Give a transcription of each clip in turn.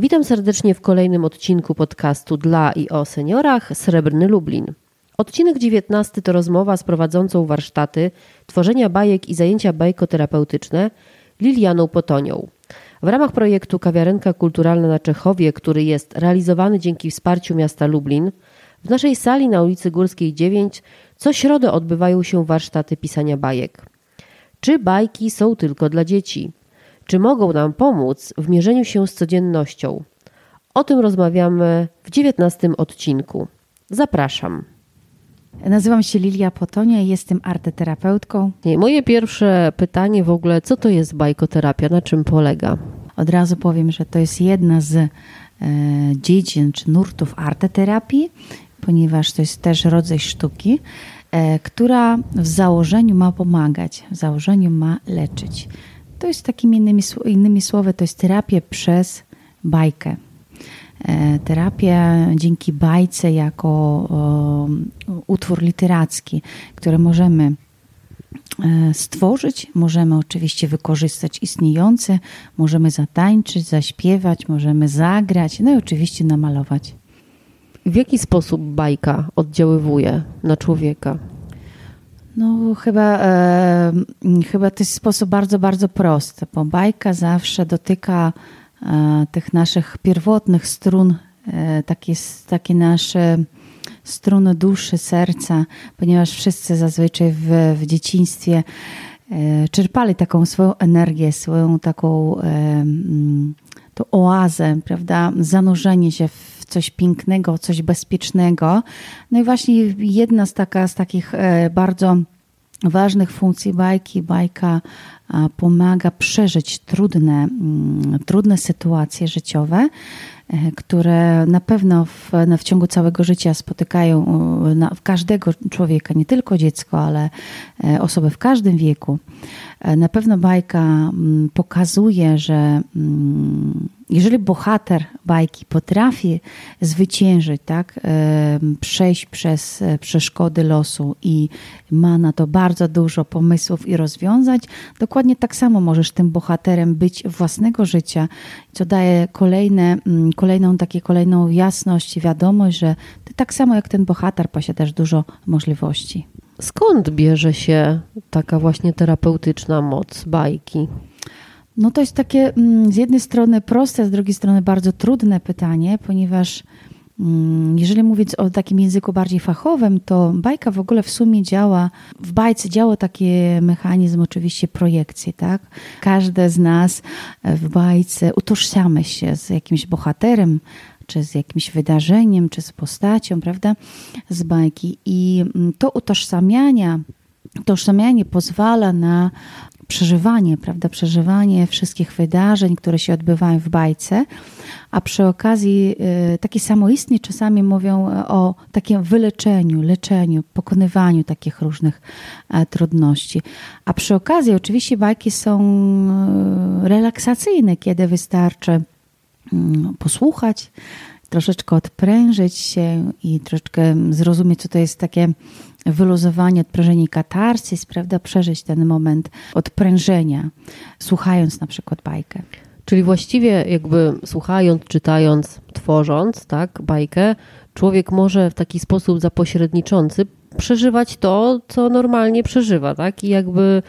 Witam serdecznie w kolejnym odcinku podcastu dla i o seniorach Srebrny Lublin. Odcinek 19 to rozmowa z prowadzącą warsztaty tworzenia bajek i zajęcia bajkoterapeutyczne Lilianą Potonią. W ramach projektu Kawiarenka Kulturalna na Czechowie, który jest realizowany dzięki wsparciu miasta Lublin, w naszej sali na ulicy Górskiej 9 co środę odbywają się warsztaty pisania bajek. Czy bajki są tylko dla dzieci? Czy mogą nam pomóc w mierzeniu się z codziennością? O tym rozmawiamy w dziewiętnastym odcinku. Zapraszam. Nazywam się Lilia Potonia i jestem arteterapeutką. Moje pierwsze pytanie w ogóle, co to jest bajkoterapia, na czym polega? Od razu powiem, że to jest jedna z e, dziedzin czy nurtów arteterapii, ponieważ to jest też rodzaj sztuki, e, która w założeniu ma pomagać, w założeniu ma leczyć. To jest takimi innymi, innymi słowy, to jest terapia przez bajkę. E, terapia dzięki bajce jako utwór literacki, który możemy e, stworzyć, możemy oczywiście wykorzystać istniejące, możemy zatańczyć, zaśpiewać, możemy zagrać, no i oczywiście namalować. W jaki sposób bajka oddziaływuje na człowieka? No, chyba, e, chyba to jest sposób bardzo, bardzo prosty, bo bajka zawsze dotyka e, tych naszych pierwotnych strun, e, takie, takie nasze struny duszy, serca, ponieważ wszyscy zazwyczaj w, w dzieciństwie e, czerpali taką swoją energię, swoją taką tą oazę, prawda, zanurzenie się w coś pięknego, coś bezpiecznego. No i właśnie jedna z, taka, z takich e, bardzo ważnych funkcji bajki, bajka pomaga przeżyć trudne, mm, trudne sytuacje życiowe, e, które na pewno w, w ciągu całego życia spotykają na, każdego człowieka, nie tylko dziecko, ale e, osoby w każdym wieku. Na pewno bajka mm, pokazuje, że mm, jeżeli bohater bajki potrafi zwyciężyć, tak, przejść przez e, przeszkody losu i ma na to bardzo dużo pomysłów i rozwiązań, dokładnie tak samo możesz tym bohaterem być własnego życia, co daje kolejne, mm, kolejną, takie kolejną jasność i wiadomość, że ty tak samo jak ten bohater posiadasz dużo możliwości. Skąd bierze się taka właśnie terapeutyczna moc bajki? No to jest takie mm, z jednej strony proste, z drugiej strony bardzo trudne pytanie, ponieważ mm, jeżeli mówić o takim języku bardziej fachowym, to bajka w ogóle w sumie działa, w bajce działa taki mechanizm oczywiście projekcji, tak? Każde z nas w bajce utożsamiamy się z jakimś bohaterem, czy z jakimś wydarzeniem, czy z postacią, prawda, z bajki. I mm, to utożsamianie, utożsamianie pozwala na przeżywanie, prawda, przeżywanie wszystkich wydarzeń, które się odbywają w bajce, a przy okazji y, takie samoistnie czasami mówią o takim wyleczeniu, leczeniu, pokonywaniu takich różnych e, trudności. A przy okazji oczywiście bajki są e, relaksacyjne, kiedy wystarczy mm, posłuchać, troszeczkę odprężyć się i troszeczkę zrozumieć, co to jest takie wyluzowanie, odprężenie katarsis, prawda, przeżyć ten moment odprężenia, słuchając na przykład bajkę. Czyli właściwie jakby słuchając, czytając, tworząc tak, bajkę, człowiek może w taki sposób zapośredniczący przeżywać to, co normalnie przeżywa, tak? I jakby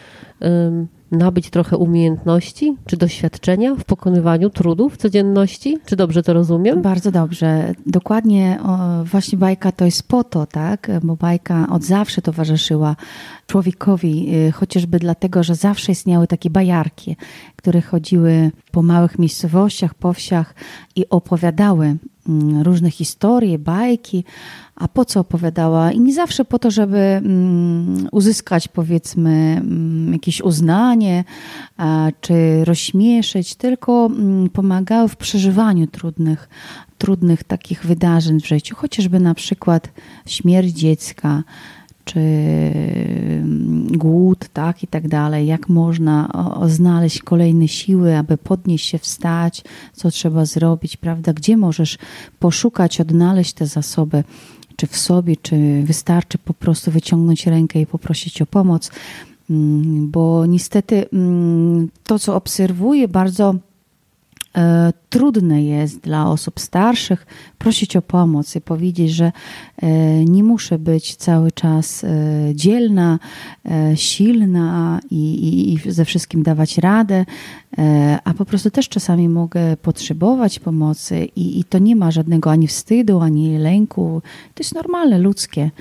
nabyć trochę umiejętności czy doświadczenia w pokonywaniu trudów codzienności? Czy dobrze to rozumiem? Bardzo dobrze. Dokładnie o, właśnie bajka to jest po to, tak? Bo bajka od zawsze towarzyszyła człowiekowi, y, chociażby dlatego, że zawsze istniały takie bajarki, które chodziły po małych miejscowościach, po wsiach i opowiadały mm, różne historie, bajki, a po co opowiadała? I nie zawsze po to, żeby mm, uzyskać powiedzmy mm, jakieś uznanie czy rozśmieszyć, tylko pomagały w przeżywaniu trudnych, trudnych takich wydarzeń w życiu, chociażby na przykład śmierć dziecka, czy mm, głód, tak i tak dalej, jak można znaleźć kolejne siły, aby podnieść się, wstać, co trzeba zrobić, prawda, gdzie możesz poszukać, odnaleźć te zasoby, czy w sobie, czy wystarczy po prostu wyciągnąć rękę i poprosić o pomoc, mm, bo niestety mm, to, co obserwuję bardzo trudne jest dla osób starszych prosić o pomoc i powiedzieć, że e, nie muszę być cały czas e, dzielna, e, silna i, i, i ze wszystkim dawać radę, e, a po prostu też czasami mogę potrzebować pomocy i, i to nie ma żadnego ani wstydu, ani lęku. To jest normalne, ludzkie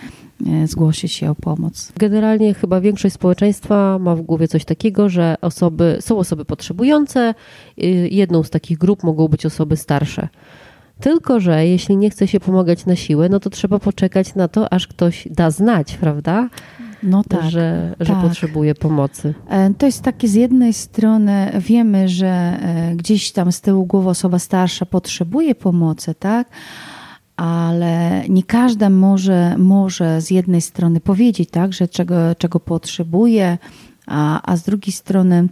e, zgłosić się o pomoc. Generalnie chyba większość społeczeństwa ma w głowie coś takiego, że osoby, są osoby potrzebujące. y, Jedną z takich grup mogą być osoby starsze. Tylko, że jeśli nie chce się pomagać na siłę, no to trzeba poczekać na to, aż ktoś da znać, prawda? No tak. że, że tak. potrzebuje pomocy. E, To jest takie z jednej strony wiemy, że e, gdzieś tam z tyłu głowy osoba starsza potrzebuje pomocy, tak? Ale nie każda może, może z jednej strony powiedzieć, tak, że czego, czego potrzebuje, a, a z drugiej strony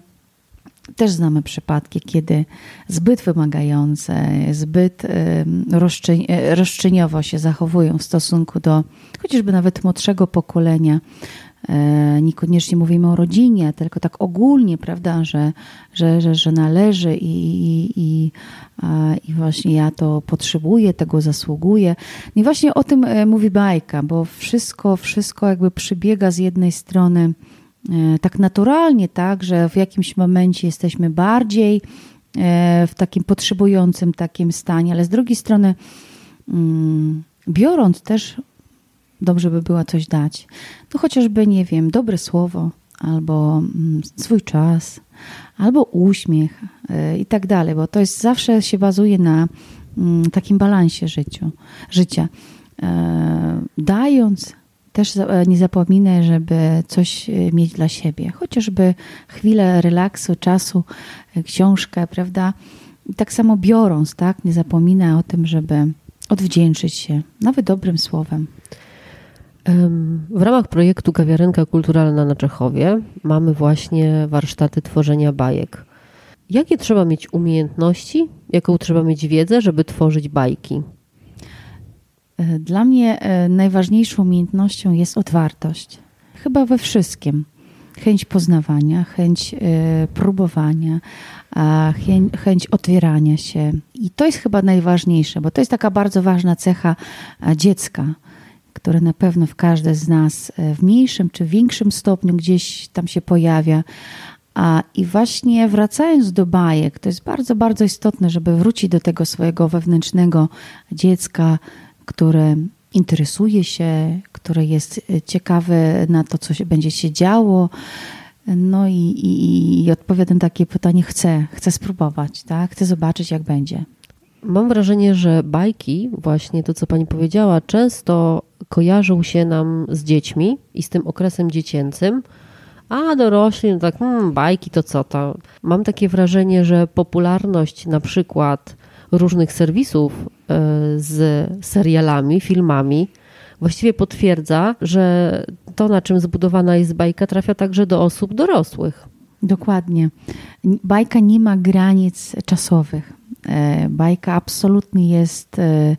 też znamy przypadki, kiedy zbyt wymagające, zbyt em, roszczeń, e, roszczeniowo się zachowują w stosunku do chociażby nawet młodszego pokolenia. E, Niekoniecznie mówimy o rodzinie, tylko tak ogólnie, prawda, że, że, że, że należy i, i, i, i właśnie ja to potrzebuję, tego zasługuję. I właśnie o tym e, mówi bajka, bo wszystko, wszystko jakby przybiega z jednej strony e, tak naturalnie, tak, że w jakimś momencie jesteśmy bardziej w takim potrzebującym takim stanie, ale z drugiej strony mm, biorąc też dobrze by było coś dać. No chociażby, nie wiem, dobre słowo, albo mm, swój czas, albo uśmiech y, i tak dalej, bo to jest zawsze się bazuje na mm, takim balansie życiu, życia. E, Dając, też e, nie zapominaj, żeby coś e, mieć dla siebie, chociażby chwilę relaksu, czasu, e, książkę, prawda? I tak samo biorąc, tak, nie zapominaj o tym, żeby odwdzięczyć się, nawet dobrym słowem. W ramach projektu Kawiarenka Kulturalna na Czechowie mamy właśnie warsztaty tworzenia bajek. Jakie trzeba mieć umiejętności, jaką trzeba mieć wiedzę, żeby tworzyć bajki? E, Dla mnie e, najważniejszą umiejętnością jest otwartość. Chyba we wszystkim. Chęć poznawania, chęć e, próbowania, chęć, chęć otwierania się. I to jest chyba najważniejsze, bo to jest taka bardzo ważna cecha dziecka, które na pewno w każdej z nas e, w mniejszym czy większym stopniu gdzieś tam się pojawia. A, I właśnie wracając do bajek, to jest bardzo, bardzo istotne, żeby wrócić do tego swojego wewnętrznego dziecka, które interesuje się, które jest e, ciekawe na to, co się będzie się działo. No i, i, i odpowiada na takie pytanie, chcę, chcę spróbować, tak? chcę zobaczyć, jak będzie. Mam wrażenie, że bajki, właśnie to co pani powiedziała, często kojarzą się nam z dziećmi i z tym okresem dziecięcym, a dorośli, no tak, hmm, bajki to co to? Mam takie wrażenie, że popularność na przykład różnych serwisów e, z serialami, filmami właściwie potwierdza, że to, na czym zbudowana jest bajka, trafia także do osób dorosłych. Dokładnie. Bajka nie ma granic czasowych. E, Bajka absolutnie jest e,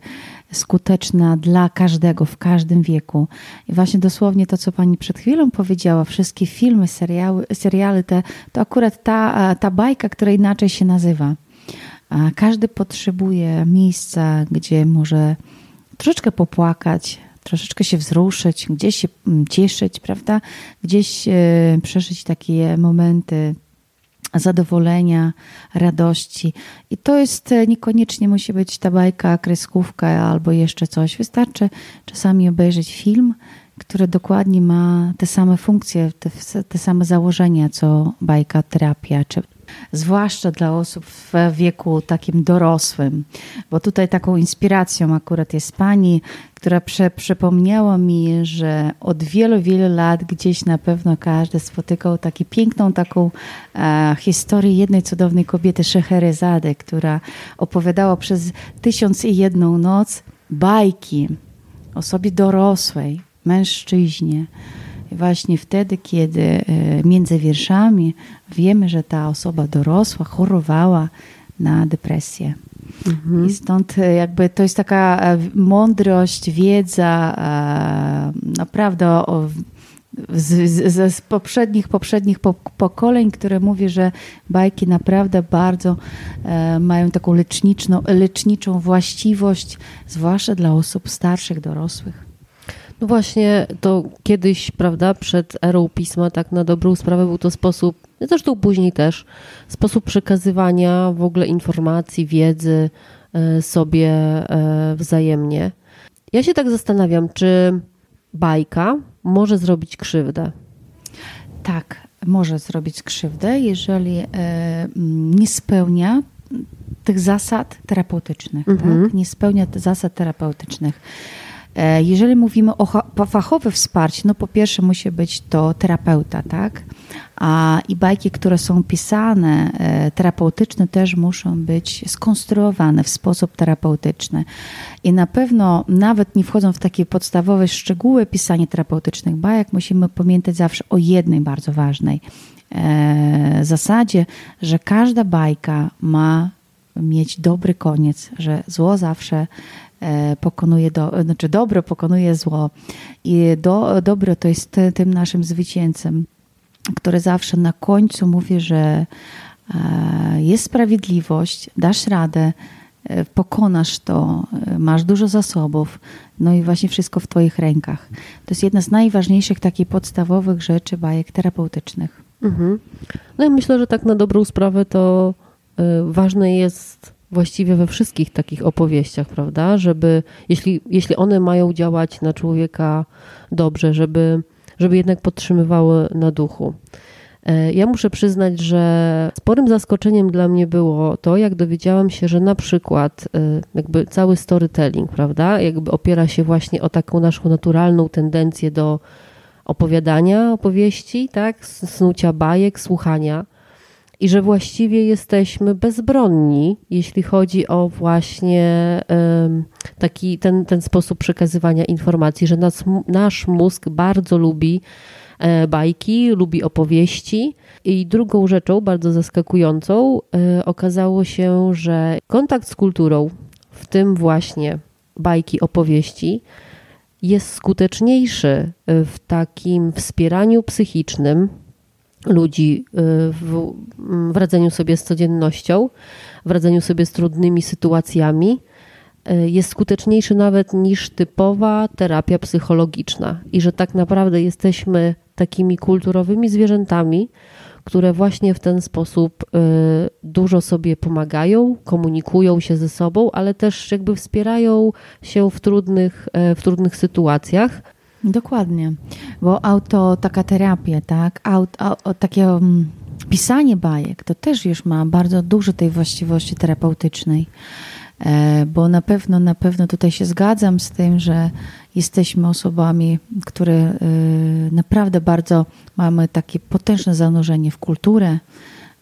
skuteczna dla każdego, w każdym wieku. I właśnie dosłownie to, co pani przed chwilą powiedziała, wszystkie filmy, seriały, seriale, te, to akurat ta, ta bajka, która inaczej się nazywa. Każdy potrzebuje miejsca, gdzie może troszeczkę popłakać, troszeczkę się wzruszyć, gdzieś się mm, cieszyć, prawda? Gdzieś e, przeżyć takie momenty zadowolenia, radości. I to jest e, niekoniecznie musi być ta bajka, kreskówka albo jeszcze coś. Wystarczy czasami obejrzeć film, który dokładnie ma te same funkcje, te, te same założenia, co bajka, terapia, czy zwłaszcza dla osób w wieku takim dorosłym, bo tutaj taką inspiracją akurat jest pani, która prze, przypomniała mi, że od wielu, wielu lat gdzieś na pewno każdy spotykał taką piękną taką e, historię jednej cudownej kobiety, Szeherezady, która opowiadała przez tysiąc i jedną noc bajki osobie dorosłej, mężczyźnie. Właśnie wtedy, kiedy e, między wierszami wiemy, że ta osoba dorosła chorowała na depresję. I stąd e, jakby to jest taka e, mądrość, wiedza, naprawdę o, z, z, z poprzednich, poprzednich pokoleń, które mówi, że bajki naprawdę bardzo e, mają taką leczniczą, leczniczą właściwość, zwłaszcza dla osób starszych, dorosłych. No właśnie, to kiedyś, prawda, przed erą pisma, tak na dobrą sprawę był to sposób, zresztą później też, sposób przekazywania w ogóle informacji, wiedzy e, sobie e, wzajemnie. Ja się tak zastanawiam, czy bajka może zrobić krzywdę. Tak, może zrobić krzywdę, jeżeli e, nie spełnia tych zasad terapeutycznych. Mhm. Tak? Nie spełnia zasad terapeutycznych. E, jeżeli mówimy o fachowym wsparciu, no po pierwsze musi być to terapeuta, tak? A i bajki, które są pisane, e, terapeutyczne też muszą być skonstruowane w sposób terapeutyczny. I na pewno, nawet nie wchodzą w takie podstawowe szczegóły pisania terapeutycznych bajek, musimy pamiętać zawsze o jednej bardzo ważnej e, zasadzie, że każda bajka ma mieć dobry koniec, że zło zawsze E, pokonuje, do, znaczy dobro pokonuje zło. I do, dobro to jest tym naszym zwycięzcem, który zawsze na końcu mówi, że e, jest sprawiedliwość, dasz radę, e, pokonasz to, masz dużo zasobów, no i właśnie wszystko w Twoich rękach. To jest jedna z najważniejszych takich podstawowych rzeczy bajek terapeutycznych. Mhm. No i myślę, że tak na dobrą sprawę to ważne jest właściwie we wszystkich takich opowieściach, prawda? Żeby, jeśli, jeśli one mają działać na człowieka dobrze, żeby, żeby jednak podtrzymywały na duchu. E, ja muszę przyznać, że sporym zaskoczeniem dla mnie było to, jak dowiedziałam się, że na przykład e, jakby cały storytelling, prawda, jakby opiera się właśnie o taką naszą naturalną tendencję do opowiadania opowieści, tak, snucia bajek, słuchania i że właściwie jesteśmy bezbronni, jeśli chodzi o właśnie taki ten, ten sposób przekazywania informacji, że nas, nasz mózg bardzo lubi e, bajki, lubi opowieści. I drugą rzeczą, bardzo zaskakującą, e, okazało się, że kontakt z kulturą, w tym właśnie bajki, opowieści, jest skuteczniejszy w takim wspieraniu psychicznym, ludzi y, w, w radzeniu sobie z codziennością, w radzeniu sobie z trudnymi sytuacjami, y, jest skuteczniejszy nawet niż typowa terapia psychologiczna i że tak naprawdę jesteśmy takimi kulturowymi zwierzętami, które właśnie w ten sposób y, dużo sobie pomagają, komunikują się ze sobą, ale też jakby wspierają się w trudnych, w trudnych sytuacjach. Dokładnie, bo auto, taka terapia, tak, auto, takie um, pisanie bajek, to też już ma bardzo dużo tej właściwości terapeutycznej, e, bo na pewno, na pewno tutaj się zgadzam z tym, że jesteśmy osobami, które e, naprawdę bardzo mamy takie potężne zanurzenie w kulturę,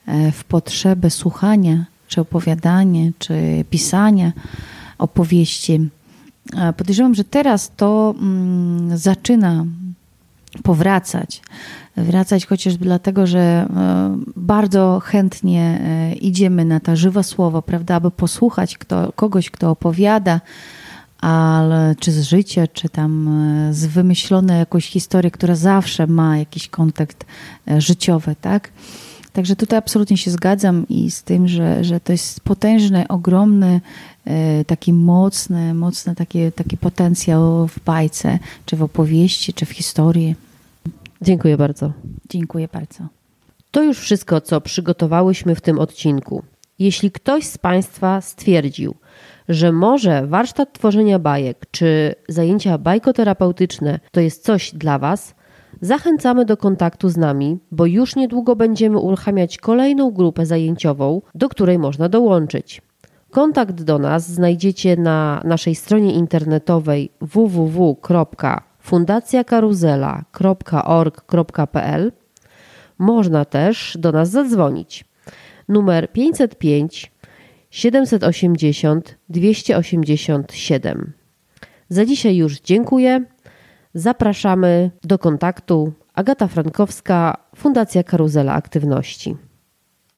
e, w potrzebę słuchania, czy opowiadania, czy pisania opowieści. Podejrzewam, że teraz to mm, zaczyna powracać. Wracać chociażby dlatego, że e, bardzo chętnie e, idziemy na ta żywe słowo, prawda, aby posłuchać kto, kogoś, kto opowiada, ale czy z życia, czy tam e, z wymyślonej jakąś historii, która zawsze ma jakiś kontekst życiowy, tak? Także tutaj absolutnie się zgadzam i z tym, że, że to jest potężny, ogromny, taki mocny, mocny taki, taki potencjał w bajce, czy w opowieści, czy w historii. Dziękuję bardzo. Dziękuję bardzo. To już wszystko, co przygotowałyśmy w tym odcinku. Jeśli ktoś z Państwa stwierdził, że może warsztat tworzenia bajek czy zajęcia bajkoterapeutyczne to jest coś dla Was, Zachęcamy do kontaktu z nami, bo już niedługo będziemy uruchamiać kolejną grupę zajęciową, do której można dołączyć. Kontakt do nas znajdziecie na naszej stronie internetowej www.fundacjakaruzela.org.pl. Można też do nas zadzwonić. Numer 505 780 287. Za dzisiaj już dziękuję. Zapraszamy do kontaktu. Agata Frankowska, Fundacja Karuzela Aktywności.